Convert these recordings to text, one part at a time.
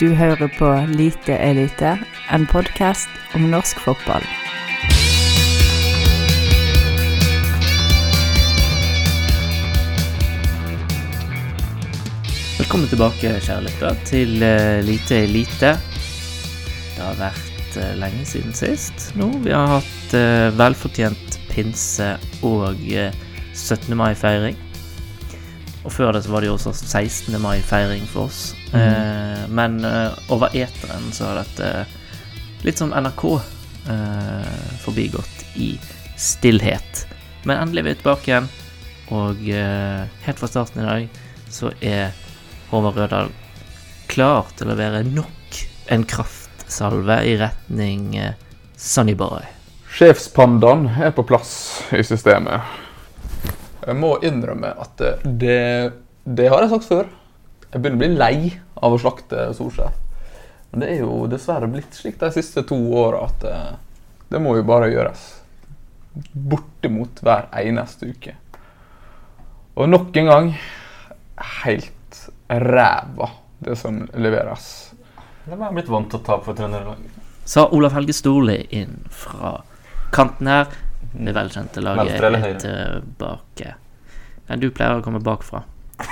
Du hører på Lite elite, en podkast om norsk fotball. Velkommen tilbake, kjære lytter, til uh, Lite elite. Det har vært uh, lenge siden sist nå. Vi har hatt uh, velfortjent pinse og 17. mai-feiring. Og før det så var det jo også 16. mai-feiring for oss. Mm. men over eteren så har dette litt som NRK forbigått i stillhet. Men endelig er vi tilbake igjen, og helt fra starten i dag så er Håvard Rødahl klar til å være nok en kraftsalve i retning uh, Sunnyboy. Sjefspandaen er på plass i systemet. Jeg må innrømme at det, det har jeg sagt før. Jeg begynner å bli lei av å slakte Solskjær. Men det er jo dessverre blitt slik de siste to åra at det, eh, må jo bare gjøres. Bortimot hver eneste uke. Og nok en gang helt ræva, det som leveres. Det var jeg blitt vant til å tape for Trøndelag. Sa Olav Helge Storli inn fra kanten her. Det velkjente laget er tilbake. Ja, du pleier å komme bakfra.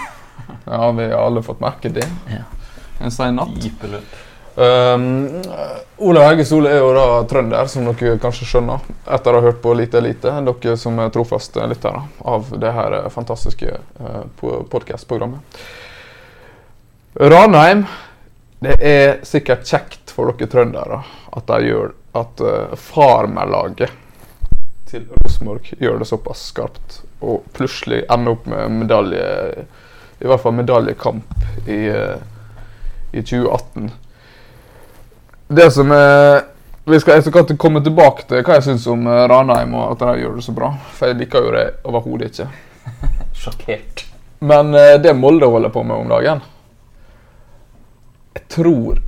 ja, vi har alle fått merke det. Ja. En sein natt. Um, Olav Helge Stole er jo da trønder, som dere kanskje skjønner etter å ha hørt på Lite Elite. Dere som er trofaste lyttere av det her fantastiske uh, podkast-programmet. Ranheim Det er sikkert kjekt for dere trøndere at de gjør at uh, Farmerlaget til Rosenborg gjør det såpass skarpt. Og plutselig ender opp med medalje I hvert fall medaljekamp i, uh, i 2018. Det som er vi skal etter hvert komme tilbake til hva jeg syns om uh, Ranheim og at de gjør det så bra. For jeg liker jo det overhodet ikke. Sjokkert. Men det Molde holder på med om dagen jeg tror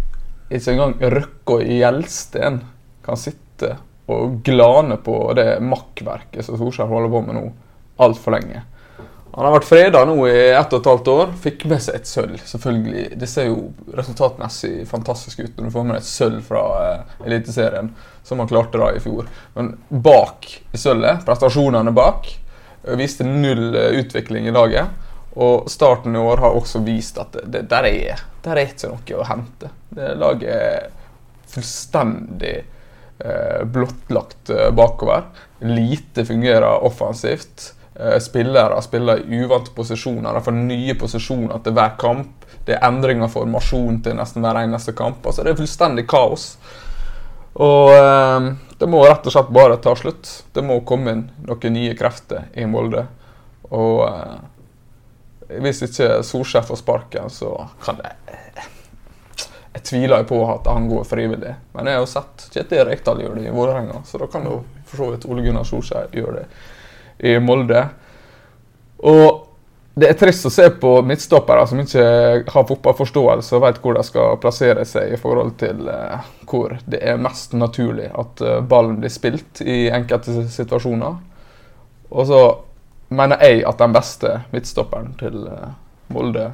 ikke engang Røkke og Gjelsten kan sitte og glane på det makkverket som Solskjær holder på med nå, altfor lenge. Han har vært freda nå i ett og et halvt år. Fikk med seg et sølv. selvfølgelig. Det ser jo resultatmessig fantastisk ut når du får med deg et sølv fra eh, Eliteserien, som han klarte da i fjor. Men bak sølvet, prestasjonene bak, viste null eh, utvikling i laget. Og starten i år har også vist at det, det der, er, der er ikke noe å hente. Det laget er fullstendig eh, blottlagt eh, bakover. Lite fungerer offensivt. Eh, spillere spiller i uvante posisjoner. De får nye posisjoner til hver kamp. Det er endring av formasjon til nesten hver eneste kamp. Altså, det er fullstendig kaos. Og eh, det må rett og slett bare ta slutt. Det må komme inn noen nye krefter i Molde. Og eh, hvis ikke Solskjær får sparken, så kan det Jeg tviler på at han går frivillig. Men jeg har jo sett Kjetil Rekdal gjøre det i Vålerenga, så da kan jo for så vidt Ole Gunnar Solskjær gjøre det i Molde. Og det er trist å se på midtstoppere som ikke har fotballforståelse og vet hvor de skal plassere seg i forhold til uh, hvor det er mest naturlig at uh, ballen blir spilt i enkelte situasjoner. Og så mener jeg at den beste midtstopperen til eh, Molde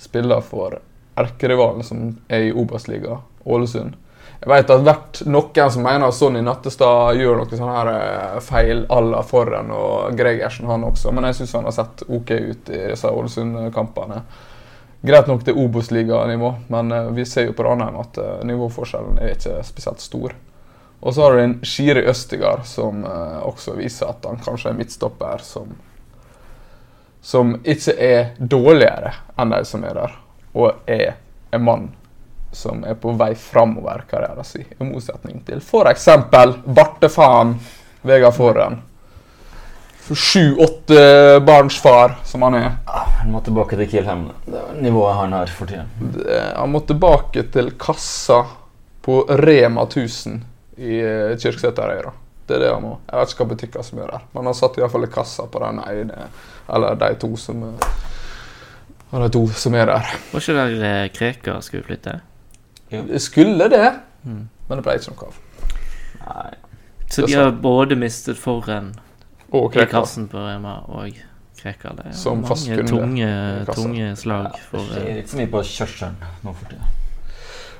spiller for erkerivalen som er i Obos-liga, Ålesund. Jeg vet at vært noen som mener at Sonny Nattestad gjør noe sånn her eh, feil à la Forren og Gregersen, han også, men jeg syns han har sett OK ut i disse Ålesund-kampene. Greit nok til Obos-liganivå, men eh, vi ser jo på Ranheim at nivåforskjellen er ikke spesielt stor. Og så har du en Shiri Østigard som også viser at han kanskje er midtstopper som som ikke er dårligere enn de som er der, og er en mann som er på vei framover karrieren sin, i motsetning til f.eks. bartefaen Vegard Forren. Sju-åtte barns far, som han er. Han må tilbake til Kielheim. Det er nivået han har for tiden. Han må tilbake til kassa på Rema 1000 i Kirkeseterøyra. Det er det han må. Jeg vet ikke hva butikker som gjør det, men han satt iallfall i kassa på den ene, eller de to som av de to som er der. Var ikke der eh, Krekar skulle flytte? Ja. Skulle det, mm. men det ble ikke noe av. Nei. Så de har både mistet Forren og kassen på Rema og Krekar. Det er Som mange tunge, tunge, slag for Det er ikke så mye på kjørselen nå for tida.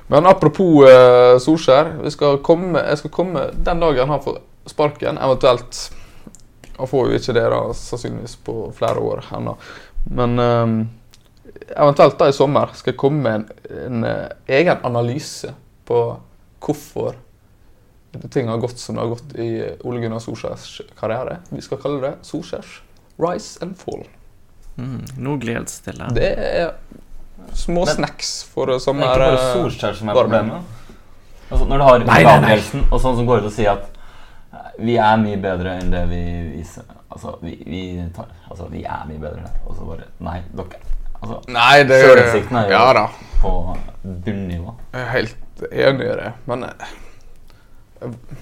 Men apropos uh, Solskjær. Vi skal komme, jeg skal komme den dagen han får sparken, eventuelt Han får jo ikke det da, sannsynligvis på flere år ennå. Men eh, eventuelt da i sommer skal jeg komme med en, en eh, egen analyse på hvorfor ting har gått som det har gått i Ole Gunnar Solskjærs karriere. Vi skal kalle det Solskjærs rise and fall. Mm, nå gledes til det. Det er små Men- snacks for Det er ikke bare eh, Solskjær som er varme. problemet. Altså, når du har Nei. Gabrielsen og sånn som går ut og sier at eh, vi er mye bedre enn det vi viser Altså, vi, vi, tar, altså, vi er mye bedre enn det. Og så bare Nei, dere. Altså, Nei, det Selvinnsikten er jo- Ja på bunnivå. Jeg er helt enig i det, men eh,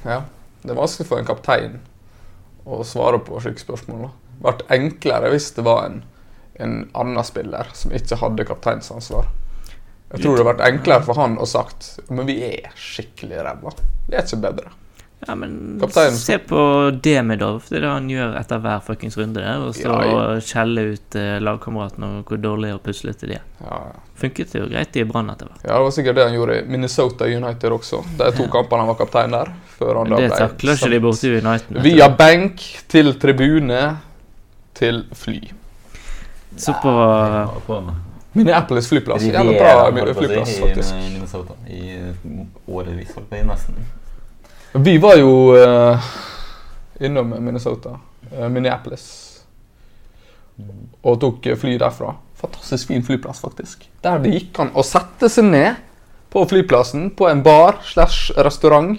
Ja. Det er vanskelig for en kaptein å svare på slike spørsmål. Det ble enklere hvis det var en, en annen spiller som ikke hadde kapteinsansvar. Jeg tror det hadde vært enklere for han å sagt Men vi er skikkelig ræva. Vi er ikke bedre. Ja, men Kaptein. se på Demidov. Det er det han gjør etter hver fuckings runde. der, Og så Ja, ja. og skjelle ut eh, lagkameratene og hvor dårlige og puslete de er. Ja, ja. Funket det jo greit i Brann etter hvert. ja, Det var sikkert det han gjorde i Minnesota United også. De to kampene han var kaptein der. Før han da Det takler ikke de borte i United. Via benk til tribune til fly. Så på på Minneapolis flyplass. Jævla bra flyplass, i faktisk. Minnesota. I årevis, holdt på nesten. Vi var jo uh, innom Minnesota, Uh, Minneapolis, og tok eh, fly derfra. Fantastisk fin flyplass, faktisk. Der det gikk an å sette seg ned på flyplassen, på en bar slash restaurant,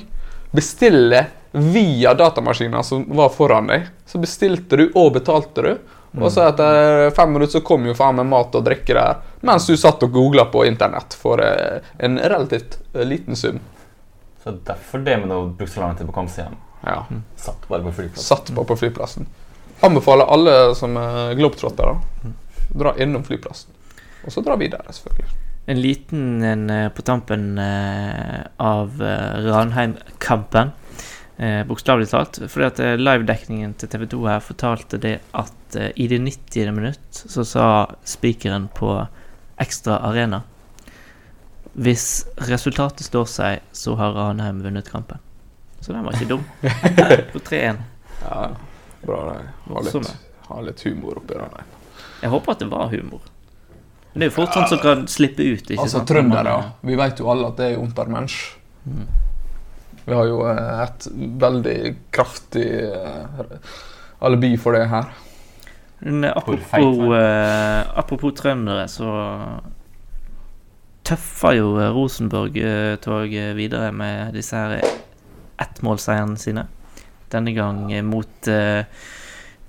bestille via datamaskinen som var foran deg. Så bestilte du og betalte du. Og så etter fem minutter så kom jo faen meg mat og drikke der, mens du satt og googla på internett for en relativt liten sum. Så derfor det med å bruke så lang tid på å komme seg hjem. Ja. Satt bare på flyplassen. satt bare på flyplassen. Anbefaler alle som er globetrottere, dra innom flyplassen. Og så dra videre, selvfølgelig. en liten en eh, på tampen eh, av eh, Ranheim-kampen. Eh, Bokstavelig talt. Fordi at livedekningen til TV 2 her fortalte det at eh, i det 90. minutt så sa spikeren på Ekstra Arena Hvis resultatet står seg, så har Ranheim vunnet kampen. Så den var ikke dum. På 3-1. Ja, bra det. har litt, humor oppi der. Jeg håper at det var humor. Men det er jo fort sånn som kan slippe ut. ikke Altså, Trøndere, trøndere, vi vet jo alle at det er untermensch. Vi har jo eh, et veldig kraftig eh, alibi for det her. Men apropos, eh, apropos trøndere, så tøffer jo eh, Rosenborg-toget videre med disse her ettmålseierne sine. Denne gang eh, mot eh,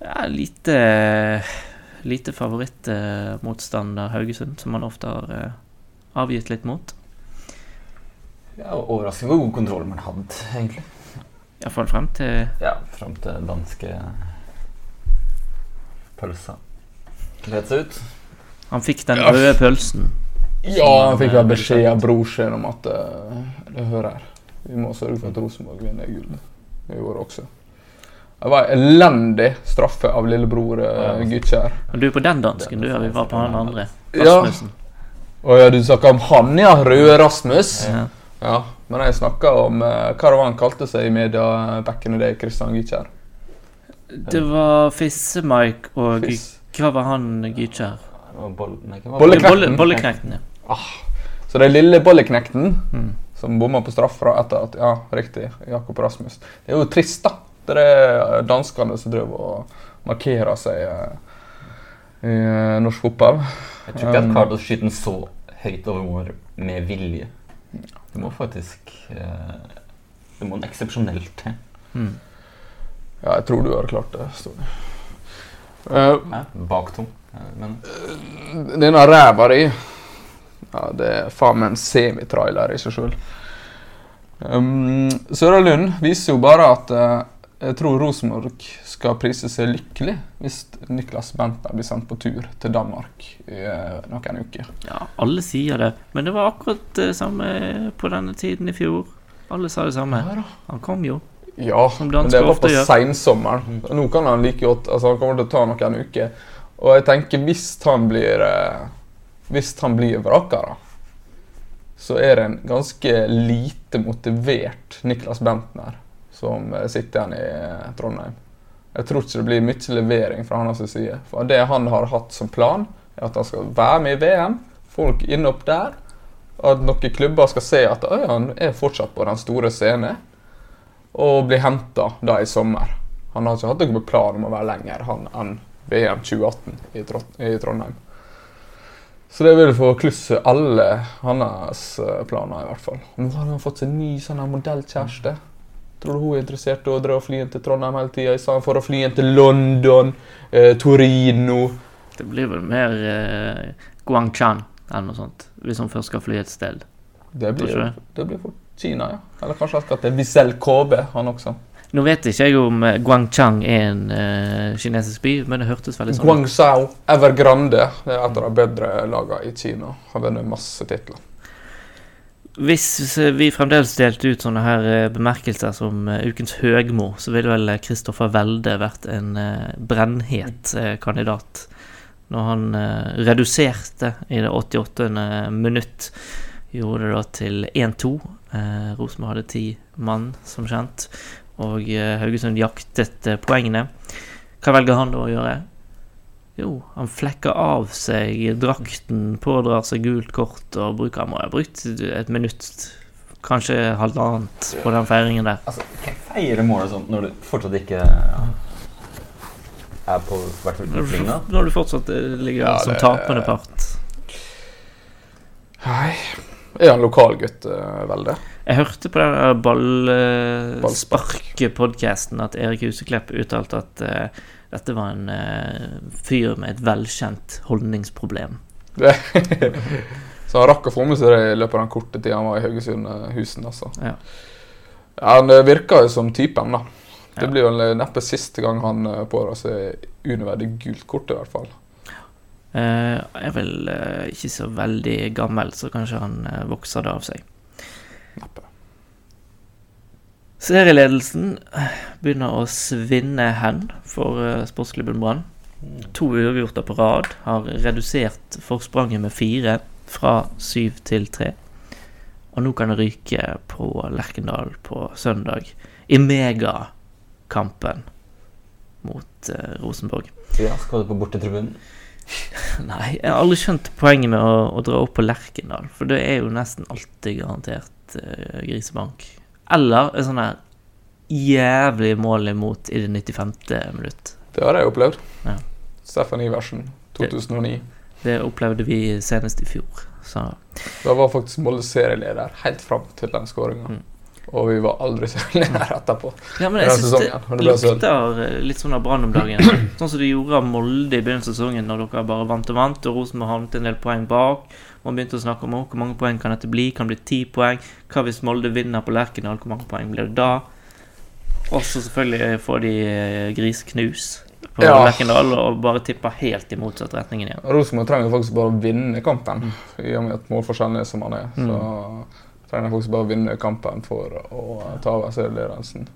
ja, lite lite favorittmotstander Haugesund, som man ofte har eh, avgitt litt mot. Ja, Overraskende hvor god kontroll man hadde, egentlig. Iallfall frem til Ja, frem til danske pølsa kledde seg ut. han fikk den Ja. røde pølsen. Ja, han fikk eh, vel beskjed av brorsen om at eh, det hører. Vi må sørge for at Rosenborg vinner gull i år også. Det var elendig straffe av lillebror uh, Gytkjær. Og du er på den dansken, du. Ja, vi var på han andre. Ja. Rasmussen. Å ja, du snakka om han, ja. Røde Rasmus. Ja. Ja, men jeg snakka om uh, hva det var han kalte seg i media eh, back in the day, Christian Gytkjær. Det var Fisse-Mike og Fiss. Hva var han Gytkjær? Bolleknekten. Bolle, Bolle-? Bolle, Bolleknekten, ja. Så det er lille bolleknekten Mm. som bomma på straffa etter at Ja, riktig, Jakob Rasmus. Det er jo trist, da. Det er danskene som driver og markerer seg eh, i eh, norsk fotball. Jeg tror ikke jeg at klart å skyte den så høyt over mål med vilje. Du må faktisk eh, Det må en eksepsjonell til. Mm. Ja, jeg tror du hadde klart det. Ståle. Uh, Baktom. Men Denne ræva di ja, Det er faen meg en semitrailer i seg sjøl. Um, Søra Lund viser jo bare at uh, jeg tror Rosenborg skal prise seg lykkelig hvis Niklas Bentner blir sendt på tur til Danmark i uh, noen uker. ja, alle sier det. Men det var akkurat det samme på denne tiden i fjor. Alle sa det samme. Han kom jo. Ja, men det var på seinsommeren. Nå kan han like godt altså Han kommer til å ta noen uker. Og jeg tenker hvis han blir eh, Hvis han blir vraka, så er det en ganske lite motivert Niklas Bentner som eh, sitter igjen i eh, Trondheim. Jeg tror ikke det blir mye levering fra hans side. For det han har hatt som plan, er at han skal være med i VM. Folk inne opp der. At noen klubber skal se at «Oi, han er fortsatt på den store scenen. Og bli henta da i sommer. Han har ikke hatt noen plan om å være lenger han enn VM 2018 i Trondheim. Så det vil få klusse alle hans eh, planer, i hvert fall. Nå har han fått seg ny sånn modellkjæreste. Tror du hun er interessert i å dra og fly inn til Trondheim hele tida, i stedet for å fly inn til London, eh, Torino? Det blir vel mer eh, Guangchan eller noe sånt, hvis hun først skal fly et sted. Det blir, det blir fort Kina, ja. Eller kanskje han skal til Wiesel Kobe, han også. Nå vet ikke jeg om eh, Guangchang er en uh, kinesisk by, men det hørtes veldig sånn ut. Guangzhou Evergrande. Er et av de bedre lagene i Kina. Har vunnet masse titler. Hvis eh, vi fremdeles delte ut sånne her bemerkelser som ukens høgmo, så ville vel Kristoffer Welde vært en brennhet kandidat. Når han reduserte i det 88. minutt, gjorde det da til 1-2. Eh, Rosenborg hadde ti mann, som kjent, og eh, Haugesund jaktet eh, poengene. Hva velger han da å gjøre? Jo, han flekker av seg drakten, pådrar seg gult kort og bruker Han må ha brukt et minutt, kanskje halvannet, på den feiringen der. Altså, hvem feirer målet sånn når du fortsatt ikke ja, er på hvert fall? Når du fortsatt eh, ligger Ja, som tapende part. Nei Er han lokalgutt, uh, Velde? Jeg hørte på den Ballspark. ballspark-podkasten at Erik Huseklepp uttalte at uh, dette var en uh, fyr med et velkjent holdningsproblem. Så han rakk å få med seg det i løpet av den korte tida han var i Haugesund-husen. altså. Ja. Ja, Han eh, virker jo som typen, da. Det Ja. blir vel neppe siste gang han eh, pådrar seg unødvendig gult kort, i hvert fall. Eh, er vel uh, ikke så veldig gammel, så kanskje han uh, vokser det av seg. Neppe. Serieledelsen begynner å svinne hen for uh, sportsklubben Brann. To uavgjorter på rad har redusert forspranget med fire, fra syv til tre. Og nå kan det ryke på Lerkendal på søndag, i megakampen mot Rosenborg. Ja, skal du på bortetribunen? Nei, jeg har aldri skjønt poenget med å, å dra opp på Lerkendal, for det er jo nesten alltid garantert uh, grisebank. Eller en sånn her jævlig mål imot i det 95. minutt. Det har jeg opplevd. Ja. Steffen Iversen, 2009. Det opplevde vi senest i fjor. Så Da var faktisk Molde serieleder helt fram til den skåringa. Mm. Og vi var aldri serieleder etterpå. Ja, men jeg syns det det lukter eh, litt sånn av Brann om dagen. Sånn som de gjorde av Molde i begynnelsen av sesongen, når dere bare vant og vant, og Rosenborg havnet en del poeng bak. Man begynte å snakke om oh, hvor mange poeng kan dette bli. Kan det bli ti poeng? Hva hvis Molde vinner på Lerkendal? Hvor mange poeng blir det da? Og så selvfølgelig får de eh, grisknus på Ja. Lerkendal og bare tipper helt i motsatt retning igjen. Rosenborg trenger faktisk bare å vinne kampen, i og med at målforskjellen er som han er. Så trenger faktisk bare å vinne kampen for å ta over serieledelsen.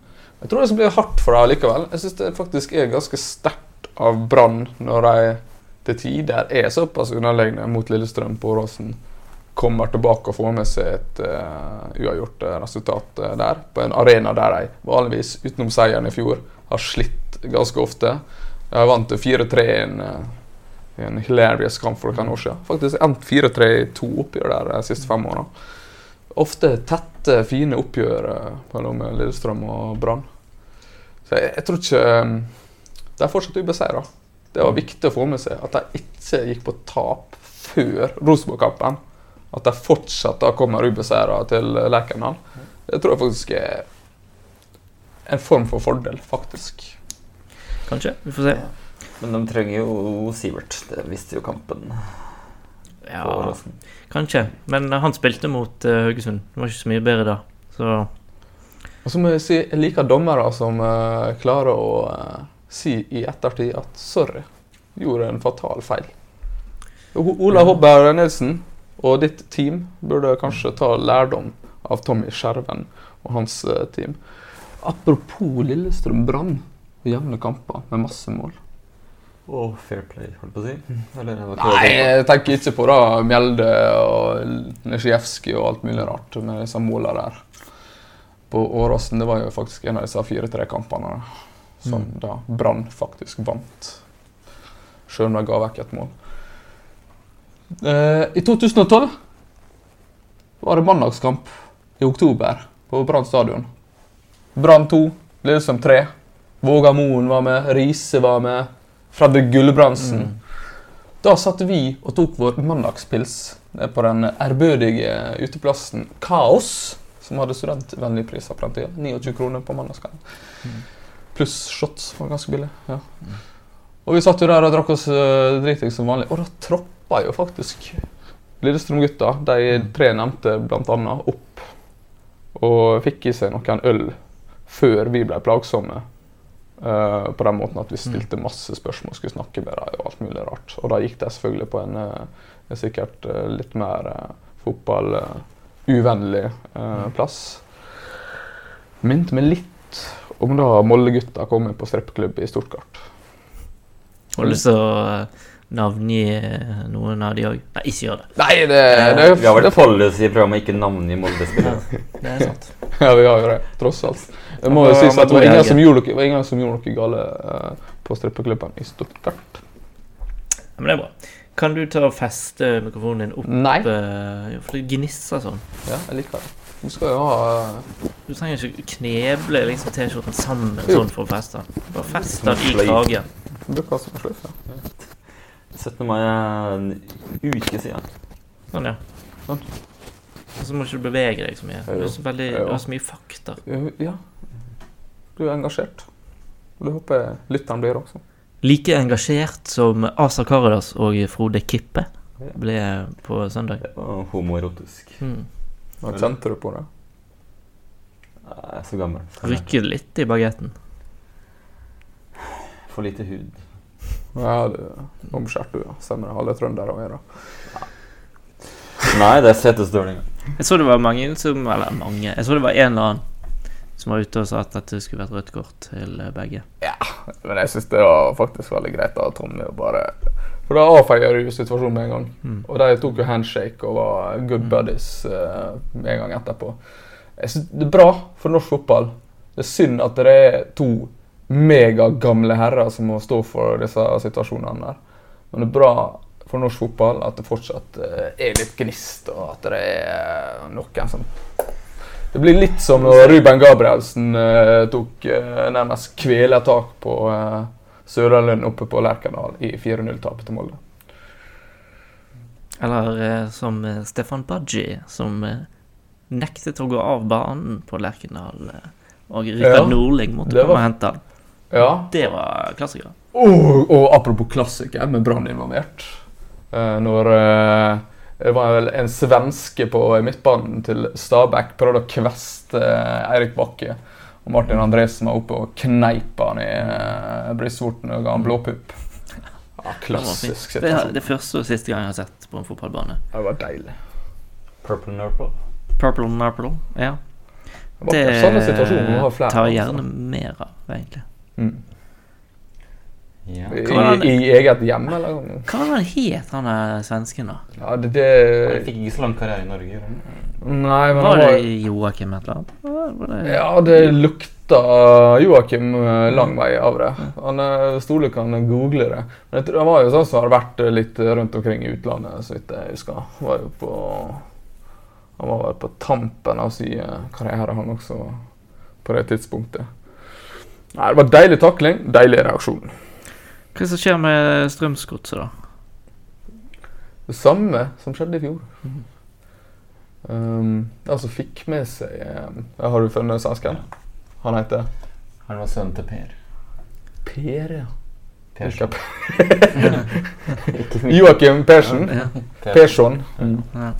Jeg tror det skal bli hardt for dem likevel. Jeg syns det faktisk er ganske sterkt av Brann når de til tider er såpass underlegne mot Lillestrøm på Åråsen. Kommer tilbake og får med seg et uh, uavgjort eh, resultat eh, der. På en arena der de vanligvis, utenom seieren i fjor, har slitt ganske ofte. De vant 4-3 i en, en hilarious kamp for noen år siden. Faktisk endt 4-3 i to oppgjør der de siste fem åra. Ofte tette, fine oppgjør eh, mellom Lillestrøm og Brann. Så jeg, jeg tror ikke eh, De er fortsatt ubeseira. Det var viktig å få med seg at de ikke gikk på tap før Rosenborg-kampen. At de fortsatt da kommer ubeseira til Lerkendal. Det tror jeg faktisk er en form for fordel, faktisk. Kanskje. Vi får se. Men de trenger jo Sivert. Det visste jo kampen. Ja, på kanskje. Men han spilte mot uh, Haugesund. Det var ikke så mye bedre da. Så Og så må jeg si jeg liker dommere som uh, klarer å uh, si i ettertid at 'sorry, gjorde en fatal feil'. Ola Hobber Nilsen og ditt team burde kanskje ta lærdom av Tommy Skjerven og hans team. Apropos Lillestrøm Brann og jevne kamper med masse mål. Og fair play, holdt på å si. Eller, det Nei, jeg tenker ikke på da Mjelde og Nesjijevskij og alt mulig rart med disse måla der. På Åråsen det var jo faktisk en av disse 4-3-kampene som da Brann faktisk vant. Sjøl om de ga vekk et mål. Eh, I 2012 var det mandagskamp i oktober på Brann stadion. Brann 2, Lillestrøm 3. Våga Moen var med, Riise var med, Fredrik Mm. Da satt vi og tok vår mandagspils på den ærbødige uteplassen Kaos, som hadde studentvennlige priser på den tida. 29 kroner på mandagskvelden. Pluss shots var ganske billig. Ja. Og vi satt jo der og drakk oss uh, dritings som vanlig, og da troppa jo faktisk Lillestrøm-gutta, de tre nevnte annet, opp. Og fikk i seg noen øl før vi ble plagsomme. Eh, på den måten at vi stilte masse spørsmål, skulle snakke med dem og alt mulig rart. Og da gikk de selvfølgelig på en, uh, sikkert uh, litt mer uh, fotballuvennlig uh, plass. Minte meg litt om da Molde-gutta kom inn på strippeklubb i Stortgart. Har du lyst til å navngi eh, noen av de òg? Nei, ikke gjør det. Nei, det, det, Vi har vel en policy i programmet ikke navngi Molde-spillere. Det er sant. Ja, vi har jo det, tross alt. Det må jo sies at det var ingen er som gjorde noe, ingen som gjorde noe gale uh, på strippeklubben i Stuttgart. Men det er bra. Kan du ta og feste mikrofonen din opp? Nei. Uh, for det gnisser sånn. Ja, jeg liker det. Du skal jo ha Du trenger ikke kneble liksom T-skjorten sammen Jo. sånn for å feste den. Bare fest den i kragen. bruker som sløyfe. 17. mai er en uke siden. Sånn, ja. Sånn. Og så må ikke du bevege deg så mye. Du, har så veldig, du har så mye fakta. Ja. Du er engasjert. Og det håper jeg lytteren blir også. Like engasjert som Asa Karadas og Frode Kippe ble på søndag. Det var homoerotisk. Mm. Nå kjente du på det. Jeg er så gammel. Rykket litt i bagetten. For lite hud. Ja, det er omskjært, du. ja. Stemmer det. Alle trøndere er det. Nei, det er setesdølinger. Jeg så det var mange som Eller mange. Jeg så det var en eller annen som var ute og sa at dette skulle vært rødt kort til begge. Ja, Men jeg syns det var faktisk veldig greit av Tommy å bare For da avfeier du situasjonen med en gang. Mm. Og de tok jo handshake og var good buddies eh, med en gang etterpå. Jeg synes Det er bra for norsk fotball. Det er synd at det er to megagamle herrer som må stå for disse situasjonene der. Men det er bra for norsk fotball at det fortsatt eh, er litt gnist, og at det er noen som Det blir litt som når Ruben Gabrielsen eh, tok eh, nærmest kvelertak på uh, Søralund oppe på Lerkendal i 4-0-tapet til Molde. Eller eh, som eh, Stefan Badji, som eh, nektet å gå av banen på Lerkendal. Eh, og Rikard Ja, Nordling måtte komme var- og hente han. Ja, Det var klassikere. Og, og apropos klassiker, med Brann involvert. Eh, når eh, det var vel en svenske på midtbanen til Stabæk prøvde å kveste eh, Eirik Bakke. Og Martin Andresen var oppe og kneip han i uh, brystvorten og ga han blåpupp. Ja, Det var klassisk. Det er situasjon. det første og siste gang jeg har sett på en fotballbane. Det var deilig. Purple Nurple. Purple Nurple, ja. Det flere tar jeg gjerne mer av, egentlig. Mm. Ja. I, Hva? I eget hjem, eller? Hva var det han het, han er svensken, da? Ja, det, Han fikk ikke så lang karriere i Norge. Nei, men Var han det var Joakim et eller annet? Det Ja, det lukta Joakim eh, lang vei av det. Han eh, Stole kan google det. Men jeg tror han var jo sånn som har vært eh, litt rundt omkring i utlandet, så vidt jeg husker. Han var jo på Han var vel på tampen av sin karriere, han også, på det tidspunktet. Nei, Det var deilig takling, deilig reaksjon. Hva som skjer med Strømsgodset, da? Det samme som skjedde i fjor. Um, altså fikk med seg um, Har du funnet svensken? Han heter Han var sønnen til Per. Per, ja. Persson. Joakim Persen. Ja. Persson. Ja.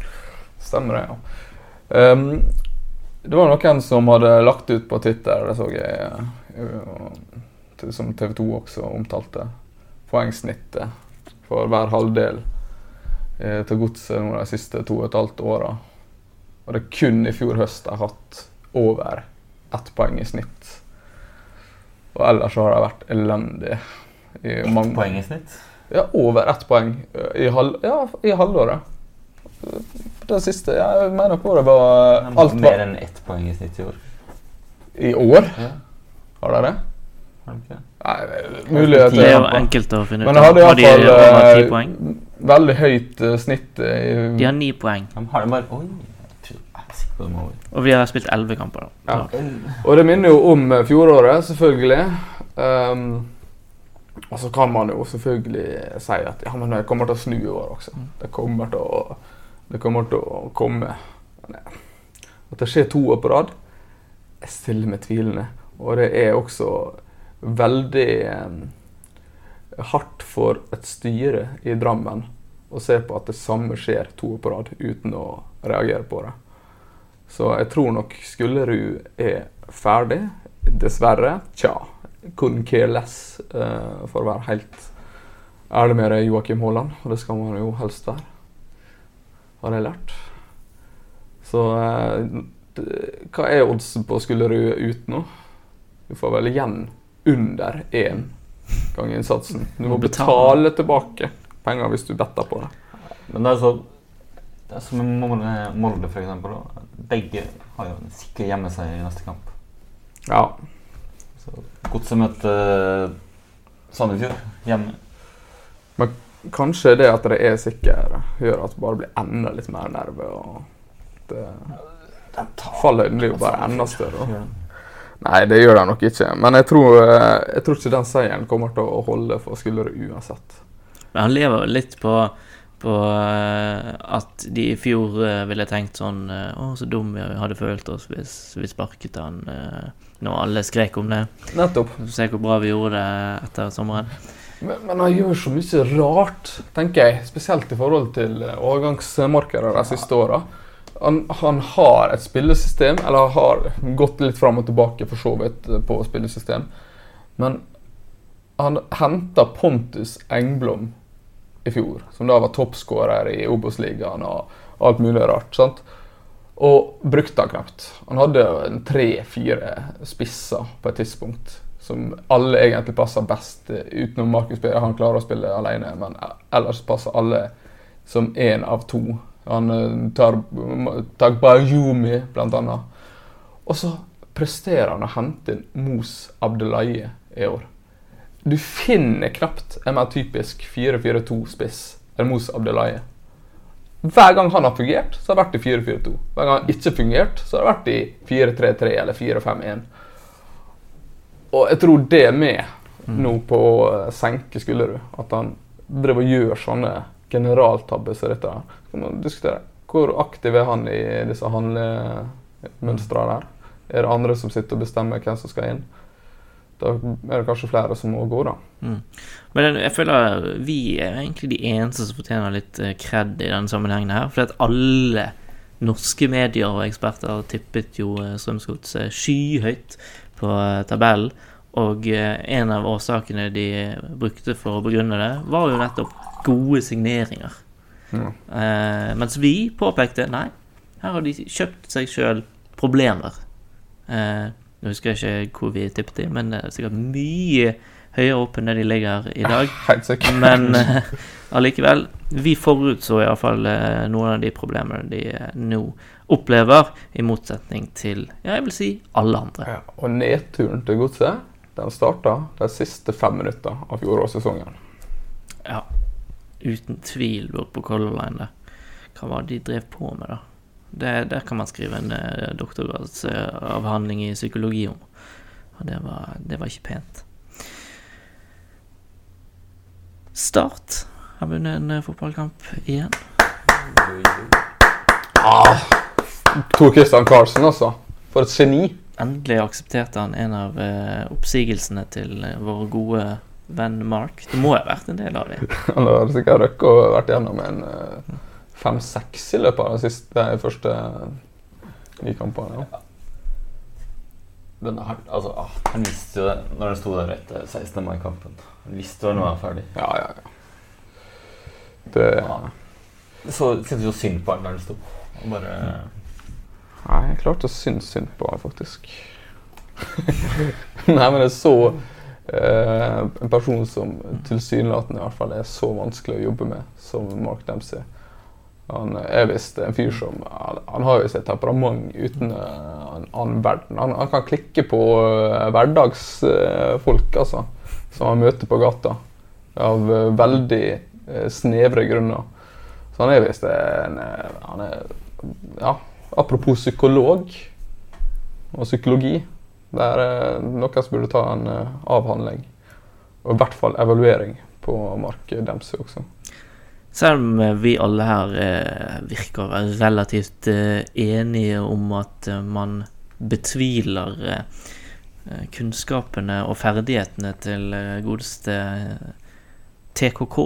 Stemmer det, ja. Um, det var noen som hadde lagt ut på Twitter, det så jeg, som TV 2 også omtalte, poengsnittet for hver halvdel eh, til godset de siste to og et halvt åra. Og det er kun i fjor høst de har hatt over ett poeng i snitt. Og ellers har de vært elendige. i mange Poeng i snitt. Ja, over ett poeng eh, i, halv, ja, i halvåret. Det siste Jeg mener på det var alt Mer enn ett poeng i snitt i år. I år? Ja. Har dere det? Ikke det? Nei, det er jo enkelt å finne ut. Men de hadde Har iallfall uh, poeng? veldig høyt uh, snitt i De har ni poeng, De har det bare Oi! Og vi har spilt elleve kamper. da. Ja. Og det minner jo om eh, fjoråret, selvfølgelig. Um, og så kan man jo selvfølgelig si at ja, men det kommer til å snu i år også. Det kommer til å, det kommer til å komme. Men, ja, At det skjer to år på rad, jeg stiller meg tvilende. Og det er også veldig eh, hardt for et styre i Drammen å se på at det samme skjer to på rad uten å reagere på det. Så jeg tror nok Skullerud er ferdig. Dessverre. Tja. Couldn't care less, eh, for å være helt ærlig med det, Joakim Haaland. Og det skal man jo helst være. Har jeg lært. Så eh, hva er oddsen på Skullerud ut nå? Du får vel igjen under én gang innsatsen. Du må betale. tilbake penger hvis du better på det. Men det er så Det er som med Molde, f.eks. Begge har jo en sikker hjemmeseier i neste kamp. Ja. Så Godset møter uh, Sandefjord hjemme. Men Kanskje det at det er sikker, gjør at det bare blir enda litt mer nerve. og det, Fallhøyden blir jo bare enda større. Ja. Nei, det gjør de nok ikke. Men jeg tror, eh, jeg tror ikke den seieren kommer til å holde for Skullerud uansett. Men han lever litt på, på eh, at de i fjor eh, ville tenkt sånn Å, så dum vi hadde følt oss hvis vi sparket han når alle skrek om det. Nettopp. Se hvor bra vi gjorde det etter sommeren. Men, men han gjør så mye rart, tenker jeg. Spesielt i forhold til overgangsmarkedet de siste åra. Han, han har et spillesystem, eller har gått litt fram og tilbake for så vidt eh, på spillesystem. Men han henta Pontus Engblom i fjor, som da var toppskårer i Obos-ligaen og alt mulig rart. sant? Og brukte han knapt. Han hadde tre-fire spisser på et tidspunkt som alle egentlig passer best, eh, utenom Markus Berre. Han klarer å spille alene, men ellers passer alle som én av to. Han tar tar Tagbayumi, blant annet. Og så presterer han å hente inn Mos Abdelaye i år. Du finner knapt en mer typisk 4-4-2-spiss enn Mos Abdelaye. Hver gang han har fungert, så har det vært i 4-4-2. Hver gang han ikke fungert, så har det vært i 4-3-3 eller 4-5-1. Og jeg tror det er med nå på å senke Skullerud. At han driver og gjør sånne generaltabber som dette. Kan man diskutere hvor aktiv er han i disse handlemønstrene der. Er det andre som sitter og bestemmer hvem som skal inn? Da er det kanskje flere som må gå, da. Mm. Men jeg føler vi er egentlig de eneste som fortjener litt eh, kred i denne sammenhengen her. For at alle norske medier og eksperter tippet jo eh, Strømsgodset skyhøyt på eh, tabellen. Og eh, en av årsakene de brukte for å begrunne det, var jo nettopp gode signeringer. Ja. Eh, mens vi påpekte nei, her har de kjøpt seg sjøl problemer. Eh, nå husker jeg ikke hvor vi tippet i, men det er sikkert mye høyere opp enn det de ligger i dag. Sikkert. Men eh, allikevel, vi forutså iallfall eh, noen av de problemene de eh, nå opplever, i motsetning til ja, jeg vil si alle andre. Ja, og nedturen til Godset den starta de siste fem minutter av fjorårssesongen. Ja, uten tvil bort på Color Line Det. Hva var det de drev på med, da? Det, der kan man skrive en eh, doktorgradsavhandling i psykologi om. Og det var, det var ikke pent. Start har vunnet en eh, fotballkamp igjen. Tor Christian Karlsen, altså. For et geni. Endelig aksepterte han en av eh, oppsigelsene til eh, våre gode venn Mark. Det må ha vært en del av dem. Han har sikkert røkket og vært gjennom en eh, fem-seks i løpet av de siste, de første ni kampene. Ja. Men han, altså, ah, han visste jo det når han sto der etter 16. mai-kampen. Han visste jo når han var ferdig. Ja, ja, ja. Det ah. Så syntes jo synd på han der han sto. Og bare Nei, jeg klarte å synes synd på han, faktisk. Nei, men jeg så eh, en person som tilsynelatende i hvert fall er så vanskelig å jobbe med som Mark Dempsey. Han er visst en fyr som Han, har jo sitt temperament uten eh, en annen verden. Han, han kan klikke på uh, hverdagsfolk, altså, som han møter på gata. Av eh, veldig eh, snevre grunner. Så han er visst en eh, Han er Ja, apropos psykolog og psykologi. Det er eh, noen som burde ta en eh, avhandling, og i hvert fall evaluering, på Mark Dempsey også. Selv om eh, vi alle her virker å være relativt enige om at man betviler kunnskapene og ferdighetene til godeste TKK,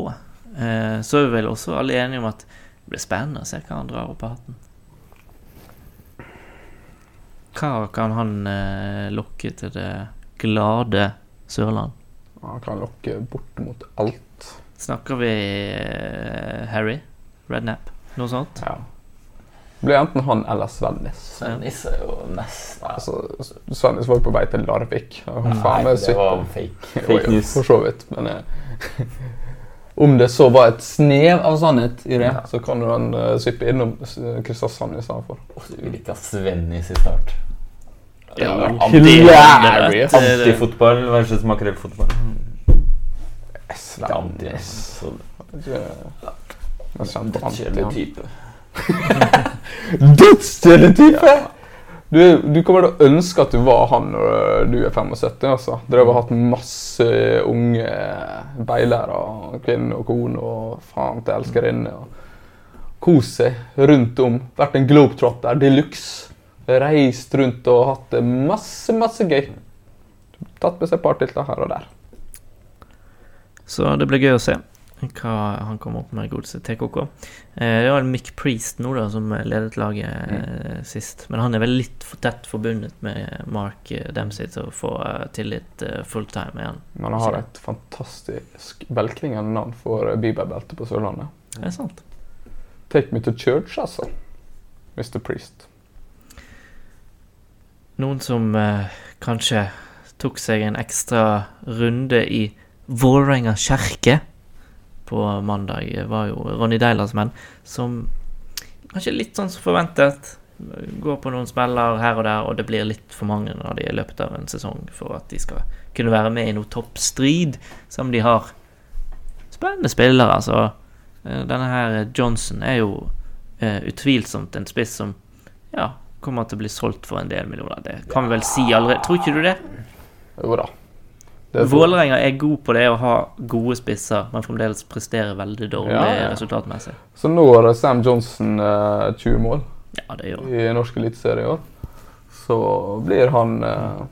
så er vi vel også alle enige om at det blir spennende å se hva han drar opp av hatten. Hva kan han eh, lokke til det glade Sørland? Han kan lokke bort mot alt. Snakker vi eh, Harry? Rednap? Noe sånt? Ja. Det blir enten han eller Svennis. Svennis er jo nesten Altså, Svennis var på vei til Larvik. og Nei, faen det sykt. var fake. Fake news. For så vidt. Men eh, om det så var et snev av sannhet i det, så kan du uh, svippe innom uh, Kristiansand i stedet for. Åh, Du vil ikke ha Svennis i start. Ja, hilarious. det- det- Antifotball versus makrellfotball. Ikke anti, Svennis så Jeg kjente anti kjedelig han. type. Dødskjedelig type! Du, du kommer til å ønske at du var han når du er 75. altså. Dere har hatt masse unge beilere, kvinner og kone og faen til elskerinne. Kos seg rundt om. Vært en globetrotter de luxe. Reist rundt og hatt det masse, masse gøy. Tatt med seg et par tiltak her og der. Så det blir gøy å se hva han kommer opp med godeste TKK. Eh, det var Mick Priest nå da som ledet laget eh, sist, men han er vel litt for tett forbundet med Mark eh, Dempsey til å få eh, tillit eh, fulltime igjen. Men han har et fantastisk velklingende navn for bibelbeltet på Sørlandet. Er sant? Take me to church, altså. Mr. Priest. Noen som eh, kanskje tok seg en ekstra runde i Vålerenga kjerke på mandag, var jo Ronny Deilers menn, som kanskje litt sånn som forventet går på noen smeller her og der, og det blir litt for mange av de i løpet av en sesong for at de skal kunne være med i noe toppstrid, som de har spennende spillere. Altså, eh, denne her Johnson er jo eh, utvilsomt en spiss som ja, kommer til å bli solgt for en del millioner. Det kan vi vel si allerede. Tror ikke du det? Jo da. Er Vålerenga er god på det å ha gode spisser, men fremdeles presterer veldig dårlig Ja, ja. resultatmessig. Så når Sam Johnson eh, 20 mål Ja, det gjør i norsk eliteserie i år, så blir han eh,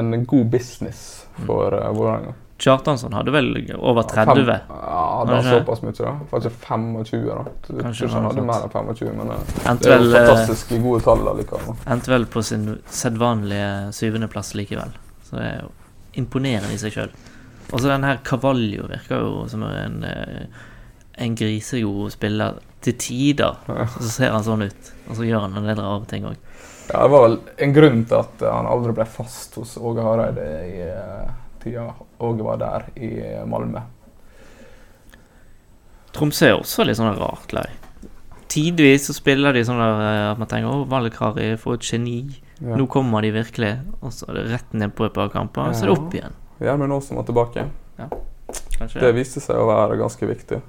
en god business for uh, Vålerenga. Kjartansson hadde vel over 30. Fem- Ja, det var såpass mye, da. Faktisk 25, da. Kanskje han hadde mer enn 25, men eh, det er jo eh, fantastisk gode tall likevel. endte vel på sin sedvanlige syvendeplass likevel. Så det er jo imponerende i seg sjøl. Og så den her Cavallo virker jo som en, eh, en grisegod spiller til tider. Og så ser han sånn ut, og så gjør han en del rare ting òg. Ja, det var vel en grunn til at han aldri ble fast hos Åge Hareide i tida Åge var der i Malmö. Tromsø er også litt sånn rart lag. Tidvis så spiller de sånn der eh, at man tenker 'Å, Valkari, for et geni'. Ja. Nå kommer de virkelig. Og så er det rett ned på et par kamper, og så er det opp igjen. Gjermund Aasen var tilbake. Kanskje Det viste seg å være ganske viktig.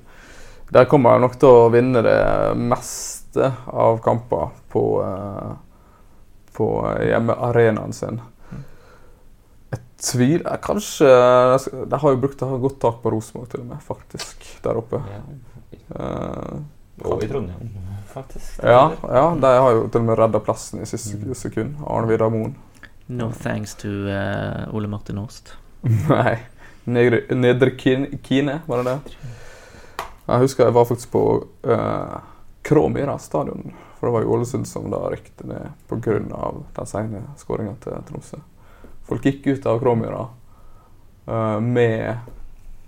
Der kommer jeg nok til å vinne det meste av kamper på, eh, på hjemmearenaen sin. Jeg tviler Kanskje De har jo brukt har godt tak på Rosenborg til og med, faktisk, der oppe. Ja. Og i Trondheim, faktisk. ja, ja, de har jo til og med redda plassen i siste sekund. Arne Vidar Moen. No thanks to uh, Ole Martin Åst. Nei. Nedre, Nedre Kine, var det det? Jeg husker jeg var faktisk på uh, Kråmyra stadion. For det var jo Ålesund som da rykte ned pga. den sene skåringa til Tromsø. Folk gikk ut av Kråmyra eh, med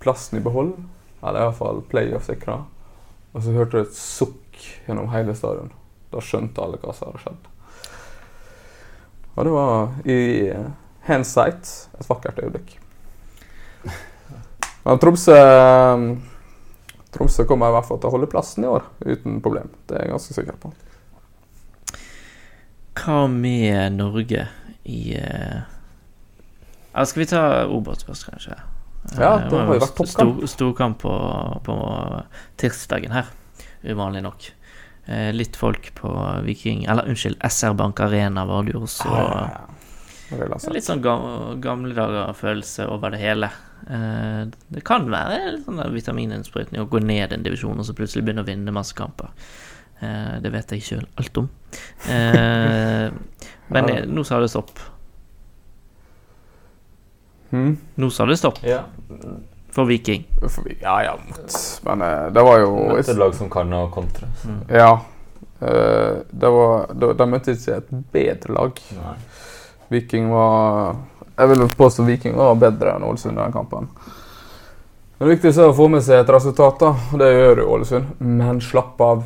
plassen i behold, eller i hvert fall playoff sikra. Og så hørte du et sukk gjennom hele stadion. Da skjønte alle hva som hadde skjedd. Og det var i hensight et vakkert øyeblikk. Men Tromsø Tromsø kommer i hvert fall til å holde plassen i år, uten problem. Det er jeg ganske sikker på. Hva med Norge i eh, ja, Skal vi ta Obos først, kanskje? Ja, Eh, det har jo vært toppkamp. Stor, storkamp på, på tirsdagen her, uvanlig nok. Eh, litt folk på Viking Eller unnskyld, SR Bank Arena var det jo det vil ja, si. litt sånn ga- gamle dager-følelse over det hele. Eh, det kan være litt sånn vitamininnsprøytning å gå ned en divisjon og så plutselig begynne å vinne masse kamper. Eh, det vet jeg sjøl alt om. Eh, men Ja. eh, nå sa det stopp. Hmm. Nå sa det stopp Ja. for Viking. For Ja, ja, Men eh, det var jo Møtte et lag som kan å kontre. Mm. Ja. eh, det var De, de møtte ikke et bedre lag. Nei. Viking var Jeg vil påstå Viking var bedre enn Ålesund i den kampen. Det viktigste er å få med seg et resultat, da. Det gjør jo Ålesund. Men slapp av,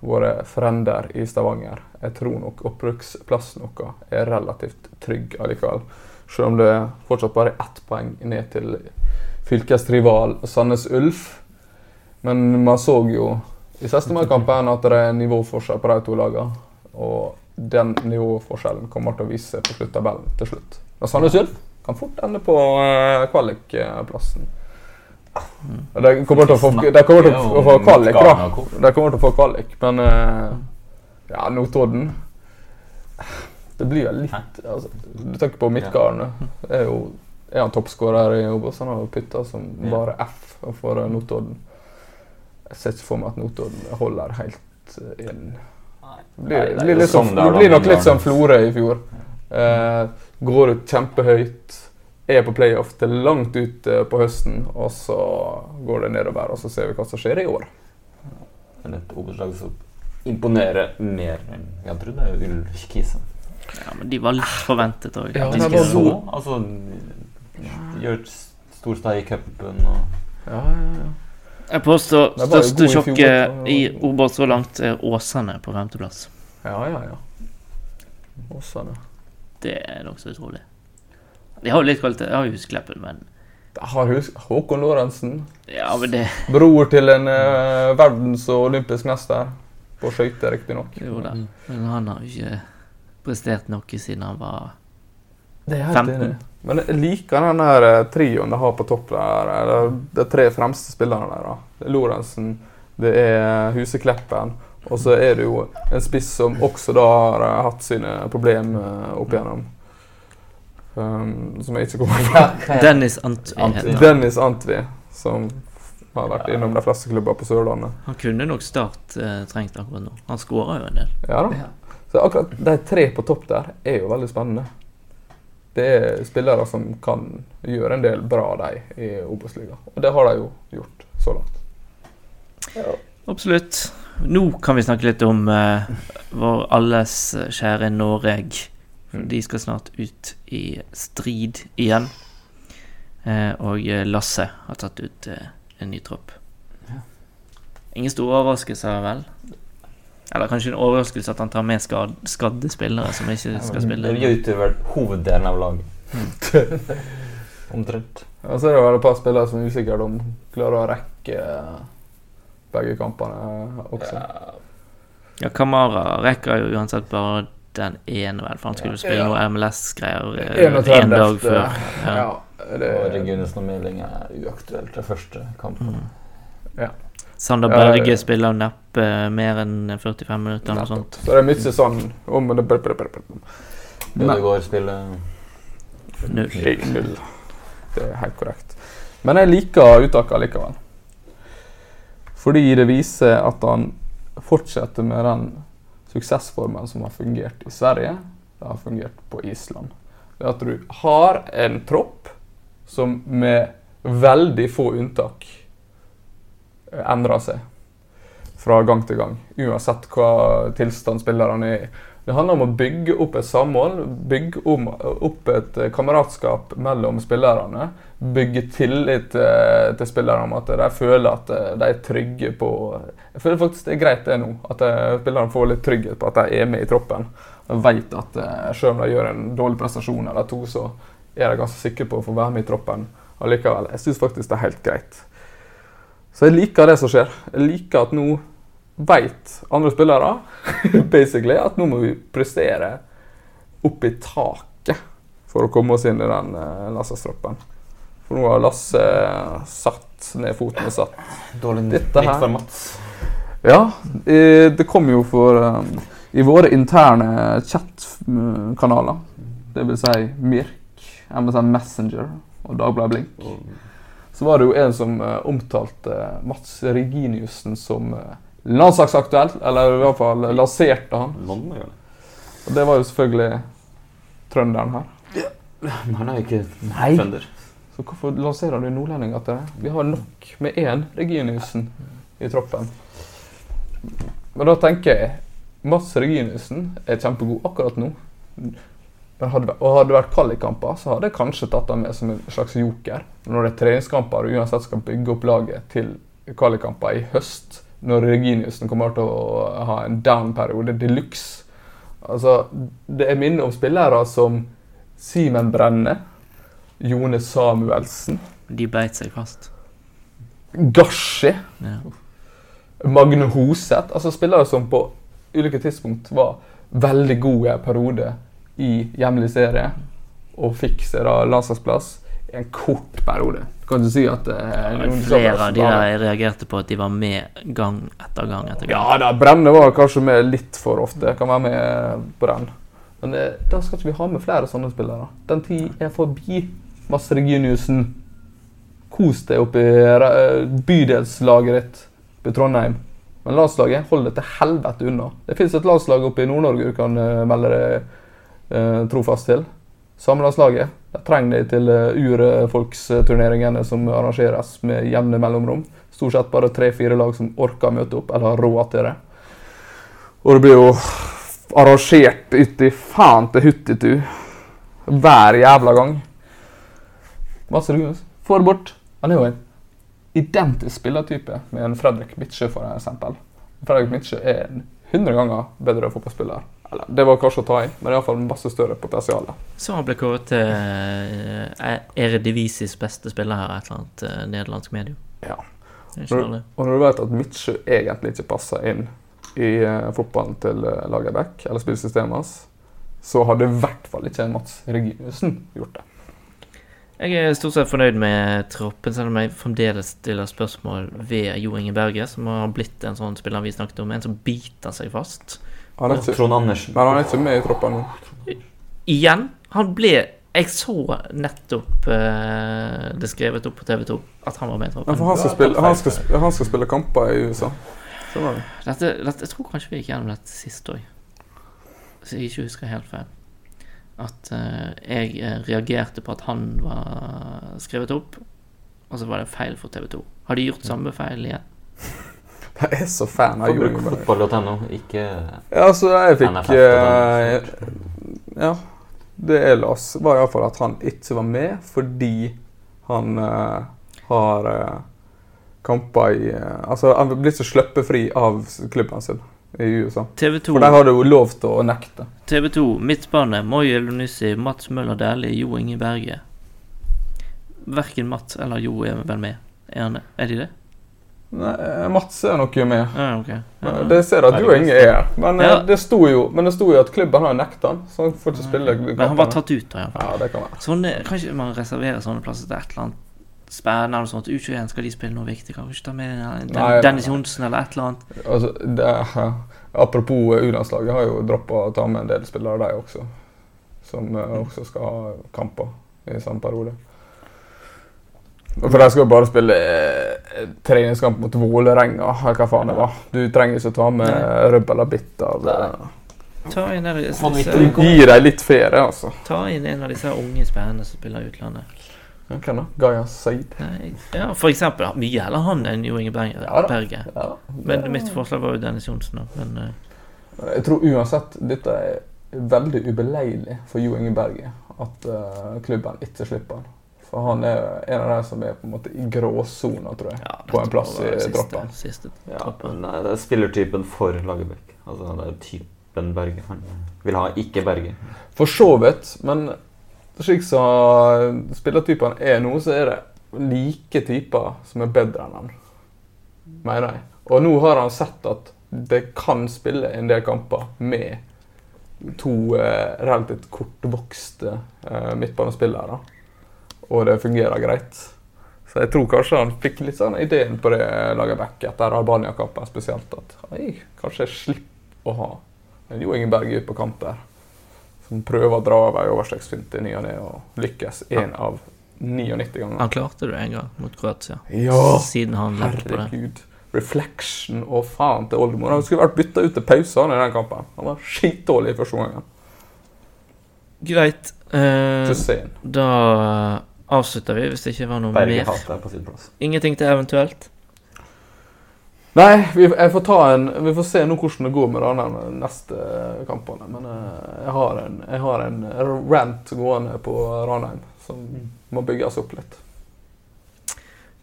våre frender i Stavanger. Jeg tror nok opprykksplassen vår er relativt trygg allikevel. Selv om det fortsatt bare er ett poeng ned til fylkesrival Sandnes Ulf. Men man så jo i Sestemann-kampen at det er nivåforskjell på de to lagene. Og den nivåforskjellen kommer til å vise seg på sluttabellen til slutt. Men Sandnes Ulf kan fort ende på eh, kvalikplassen. De kommer til å få, de kommer til å få kvalik, da. De kommer til å få kvalik, men eh, Ja, Notodden Det blir jo litt altså, Du tenker på midtgarden. Er jo er han toppskårer i Obos. Han har putta som bare F for eh, Notodden. Jeg ser ikke for meg at Notodden holder helt eh, inn. Det blir, det det er blir, sånn det er det blir nok litt som Florø i fjor. Eh, går ut kjempehøyt, er på playoff til langt ut på høsten, og så går det nedover. Og så ser vi hva som skjer i år. Men et Obos-lag som imponerer mer enn jeg trodde, er Ullkisa. Ja, men de var litt forventet òg. Ja, De var så, altså gjøre stor steg i cupen og Ja, ja, ja. Jeg påstår største sjokket i Obos så langt er Åsane på femteplass. Ja, ja, ja. Åsane. Det er nokså utrolig. De har jo litt kvalitet. Jeg har jo Huskleppen, men Jeg har hus Håkon Lorentzen. Ja, men det Bror til en uh, verdens- og olympisk mester. På skøyter, riktignok. Jo da. Men han har jo ikke prestert noe siden han var er 15. Men jeg liker den der eh, trioen de har på topp der. Eller de tre fremste spillerne der. da. Det er Lorentzen, det er Husekleppen, og så er det jo en spiss som også da har eh, hatt sine problemer opp igjennom. Um, som jeg ikke kommer på. Dennis Antvi. Antvi. Dennis Antvi, som har vært innom de fleste klubber på Sørlandet. Han kunne nok Start eh, trengt akkurat nå. Han skåra jo en del. Ja da. Så akkurat de tre på topp der er jo veldig spennende. Det er spillere som kan gjøre en del bra, de, i Obos-ligaen. Og det har de jo gjort så langt. Absolutt. Nå kan vi snakke litt om uh, vår alles kjære Noreg. De skal snart ut i strid igjen. Uh, og eh, Lasse har tatt ut uh, en ny tropp. Ingen store overraskelser, vel? Eller kanskje en overraskelse at han tar med skad skadde spillere som ikke skal spille. Det utgjør vel hoveddelen av laget. Omtrent. Og så er det vel et par spillere som er usikre om klarer å rekke begge kampene også. Ja, Ja, Kamara rekker jo uansett bare den ene, vel, for han skulle jo spille Ja. noe MLS-greier eh, 31. en dag før. Ja. Ja, og det, Regunes og Meling er uaktuelt til første kampen. Mm. Sander Berge ja. spiller neppe mer enn 45 minutter eller noe sånt. så det er mye sånn om det brr, brr, brr, Ødegaard spiller Null. Null. Det er helt korrekt. Men jeg liker uttaket likevel. Fordi det viser at han fortsetter med den suksessformen som har fungert i Sverige. Det har fungert på Island. Det at du har en tropp som med veldig få unntak endrer seg fra gang til gang. Uansett hva tilstand spillerne er i. Det handler om å bygge opp et samhold, bygge om, opp et eh, kameratskap mellom spillerne. Bygge tillit til, til spillerne om at de føler at eh, de er trygge på Jeg føler faktisk det er greit det nå, at eh, spillerne får litt trygghet på at de er med i troppen. Og vet at eh, selv om de gjør en dårlig prestasjon eller to, så er de ganske sikre på å få være med i troppen. allikevel. Jeg syns faktisk det er helt greit. Så jeg liker det som skjer. Jeg liker at nå veit andre spillere basically at nå må vi prestere opp i taket for å komme oss inn i den uh, Lasse-stroppen. For nå har Lasse satt ned foten og satt Dårlig Dette nytt her- for Mats. Ja, det kom jo for um, I våre interne chat-kanaler, det vil si Mirk, MSN Messenger og Dagbladet Blink, så var det jo en som eh, omtalte Mats Reginiussen som uh, landslagsaktuell, eller i hvert fall lanserte han. Er Og det var jo selvfølgelig trønderen her. Men han er jo ikke Nei. trønder. Så hvorfor lanserer du nordlendinger til det? Vi har nok med én Reginiussen i troppen. Men da tenker jeg Mats Reginiussen er kjempegod akkurat nå. Men hadde, og hadde det vært kvalikkamper, så hadde jeg kanskje tatt han med som en slags joker. Når det er treningskamper og uansett skal bygge opp laget til kvalikkamper i høst, når Reginiussen kommer til å ha en down-periode de luxe Altså, det er minner om spillere som Simen Brenne, Jone Samuelsen, De beit seg fast. Gashi, Ja. Magne Hoseth. Altså spillere som på ulike tidspunkt var veldig gode perioder i hjemlig serie og fikk seg da landslagsplass i en kort periode. Kan du si at eh, Flere av de der reagerte på at de var med gang etter gang etter gang. Ja da, Brenne var kanskje med litt for ofte. Kan være med på den. Men eh, da skal ikke vi ha med flere sånne spillere. Den tid er forbi. Mads Reginiussen, kos deg oppe i eh, bydelslaget ditt på Trondheim. Men landslaget, hold deg til helvete unna. Det fins et landslag oppe i Nord-Norge du kan eh, melde deg trofast til. Samlandslaget. De trenger deg til uh, urfolksturneringene som arrangeres med jevne mellomrom. Stort sett bare tre-fire lag som orker å møte opp, eller har råd til det. Og det blir jo arrangert uti faen til huttitu hver jævla gang. Masse rugus. Få det bort. Han er jo en identisk spillertype med en Fredrik Midtsjø, for eksempel. Fredrik Midtsjø er en 100 ganger bedre fotballspiller. Eller, det var kanskje å ta i, men iallfall masse større potensial. Så han ble kåret til eh, Eredivisis beste spiller her, et eller annet eh, nederlandsk medium. Ja. Og når du vet at Midtsjø egentlig ikke passer inn i eh, fotballen til eh, Lagerbäck, eller spillsystemet hans, så hadde i hvert fall ikke Mats Reginussen gjort det. Jeg er stort sett fornøyd med troppen, selv om jeg fremdeles stiller spørsmål ved Jo Inge Berge, som har blitt en sånn spiller vi snakket om, en som biter seg fast. Han er ikke, Trond Andersen. men han er ikke med i troppen nå. Igjen, han ble Jeg så nettopp eh, det skrevet opp på TV 2 at han var med i Ja, troppen. for han skal, spille, han, skal, han skal spille kamper i USA. Skjønner du? Dette, dette, jeg tror kanskje vi gikk gjennom dette sist òg. Hvis jeg ikke husker helt feil. At eh, jeg eh, reagerte på at han var skrevet opp, og så var det feil for TV 2. Har de gjort samme feil igjen? Jeg er så fan av Få Jo bruke Inge Berge. fotball.no, ikke Ja, altså, jeg fikk NFF og eh, Ja. Det jeg las, var iallfall at han ikke var med fordi han uh, har uh, kamper i Altså, han blir så sluppet fri av klubben sin i USA. TV 2, For der har du jo lov til å nekte. TV 2 midtbane, Moi Elunussi, Mats Møller Dæhlie, Jo Inge Berge. Verken Mats eller Jo er vel med. Er, han, er de det? Nei, eh, Mats er nok med. Ja, okay. Ja. Det ser at du og Inge er. Men, eh, Ja. det sto jo, men det sto jo at klubben har nekta han, så han får ikke spille Men han var tatt ut, da. Ja, det kan være. Sånne, kanskje man reserverer sånne plasser til et eller annet spennende. eller sånt. U21 skal de spille noe viktig. Kan vi ikke ta med den, Nei, Dennis. Johnsen eller et eller annet? Altså, det apropos eh, U-landslaget, har jo droppa å ta med en del spillere, de også. Som eh, også skal ha kamper i samme periode. For de skal jo bare spille eh, treningskamp mot Vålerenga, eller hva faen det var. Du trenger ikke ta med rubb eller bitt av eh, Ta inn, en av disse, Gi gir dem litt ferie, altså. ta inn en av disse unge spennende som spiller i utlandet. Ja, Hvem da? Gaia Said? Nei, ja, for eksempel. Mye heller han enn Jo Inge Berge. Ja da. Ja, da. Men mitt forslag var jo Dennis Johnsen. da, Men uh... Jeg tror uansett dette er veldig ubeleilig for Jo Inge Berge at uh, klubben ikke slipper han. For han er en av de som er på en måte i gråsona, tror jeg. ja, På en plass i i siste- troppen. Siste Ja, nei, det er spillertypen for Lagerbäck. Altså, det er typen Berge. Han vil ha ikke Berge. For så vidt, men slik som spillertypene er nå, så er det like typer som er bedre enn han, mener jeg. Og nå har han sett at det kan spille en del kamper med to eh, relativt kortvokste eh, midtbanespillere. Og det fungerer greit. Så jeg tror kanskje han fikk litt sånn ideen på det laget back etter Albania-kampen spesielt. At oi, kanskje jeg slipper å ha en Jo Ingeberg ute på kamp der. Som prøver å dra av ei overstegsfint i ny og ne og lykkes én av 99 ganger. Han klarte det en gang mot Kroatia. Ja, Siden han herregud. Reflection og faen til oldemor. Han skulle vært bytta ut til pause i den kampen. Han var skitdårlig i første gangen. Greit. Eh, da avslutter vi, hvis det ikke var noe mer. Bergehat er på sin plass. Ingenting til eventuelt. Nei, vi, jeg får ta en, vi får se nå hvordan det går med de neste kampene. Men eh, jeg har en, jeg har en rant gående på Ranheim som må bygges opp litt.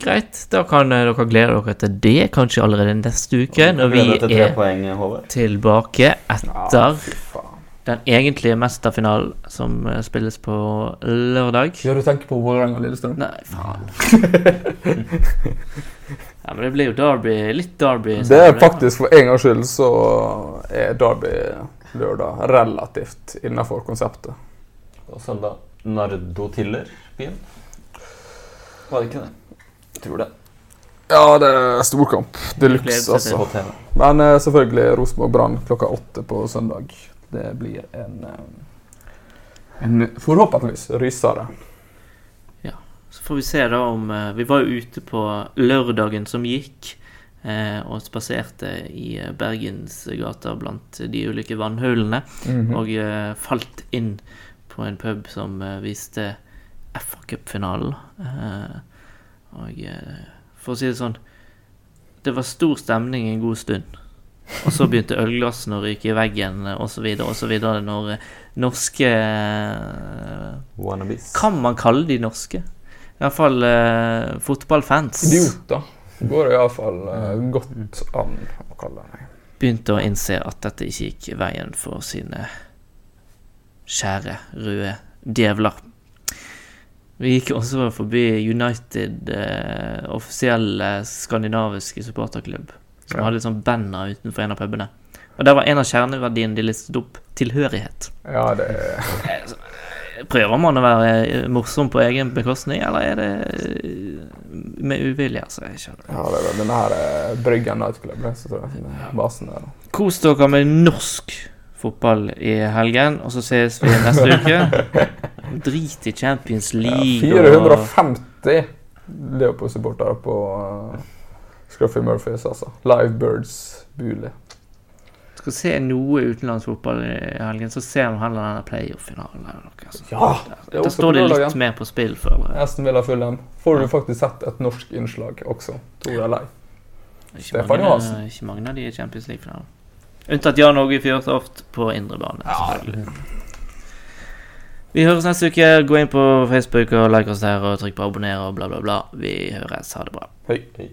Greit. Da kan eh, dere glede dere til det, kanskje allerede neste uke, når vi er poeng, tilbake Ja, etter faen. Den egentlige mesterfinalen som eh, spilles på lørdag. Ja, du tenker på Vålerenga og Lillestrøm? Nei, faen. ja, men det blir jo Derby. Litt Derby. Det er faktisk for en gangs skyld så er Derby lørdag relativt innafor konseptet. Og søndag Nardo Tiller, byen. Var det ikke det? Jeg tror det. Ja, det er storkamp. De luxe, altså. Men eh, selvfølgelig Rosenborg-Brann klokka åtte på søndag. Det blir en, eh, en forhåpentligvis rysere. Så får vi se da om eh, Vi var jo ute på lørdagen som gikk, eh, og spaserte i Bergens gater blant de ulike vannhullene. -hmm. Og falt inn på en pub som viste FA Cup-finalen. Eh, og for å si det sånn Det var stor stemning en god stund. Og så begynte ølglassene å ryke i veggen eh, osv. osv. Når eh, norske eh, Wannabes. Kan man kalle de norske? Iallfall uh, fotballfans Idioter går det iallfall uh, godt an å kalle dem. begynte å innse at dette ikke gikk veien for sine kjære røde djevler. Vi gikk også forbi United, eh, offisielle skandinaviske supporterklubb, som Ja. hadde sånn banner utenfor en av pubene. Og der var en av kjerneverdiene de listet opp tilhørighet. Ja, det er Prøver man å være eh, morsom på egen bekostning, eller er det eh, med uvilje? Altså, jeg skjønner. Ja, det er denne her eh, Bryggen Nightclub, så tror jeg, basen der. Kos dere med norsk fotball i helgen, og så ses vi neste uke. Drit i Champions Ja, League og 450 Leopold-supportere på Scruffy Murphys, altså. Live Birds Bule. Skal se noe utenlandsfotball i helgen, så ser vi heller denne playoff-finalen. Altså. Ja! Det Da står det litt mer på spill, føler jeg. Aston Villa Fulham. Får du faktisk sett et norsk innslag også, tror jeg lei. Stefan Johansen. ikke mange av de i Champions League-finalen. Unntatt Jan Åge Fjørtoft på indre bane. Vi høres neste uke. Gå inn på Facebook og like oss der og trykk på abonner og bla, bla, bla. Vi høres. Ha det bra. Hei. Hei.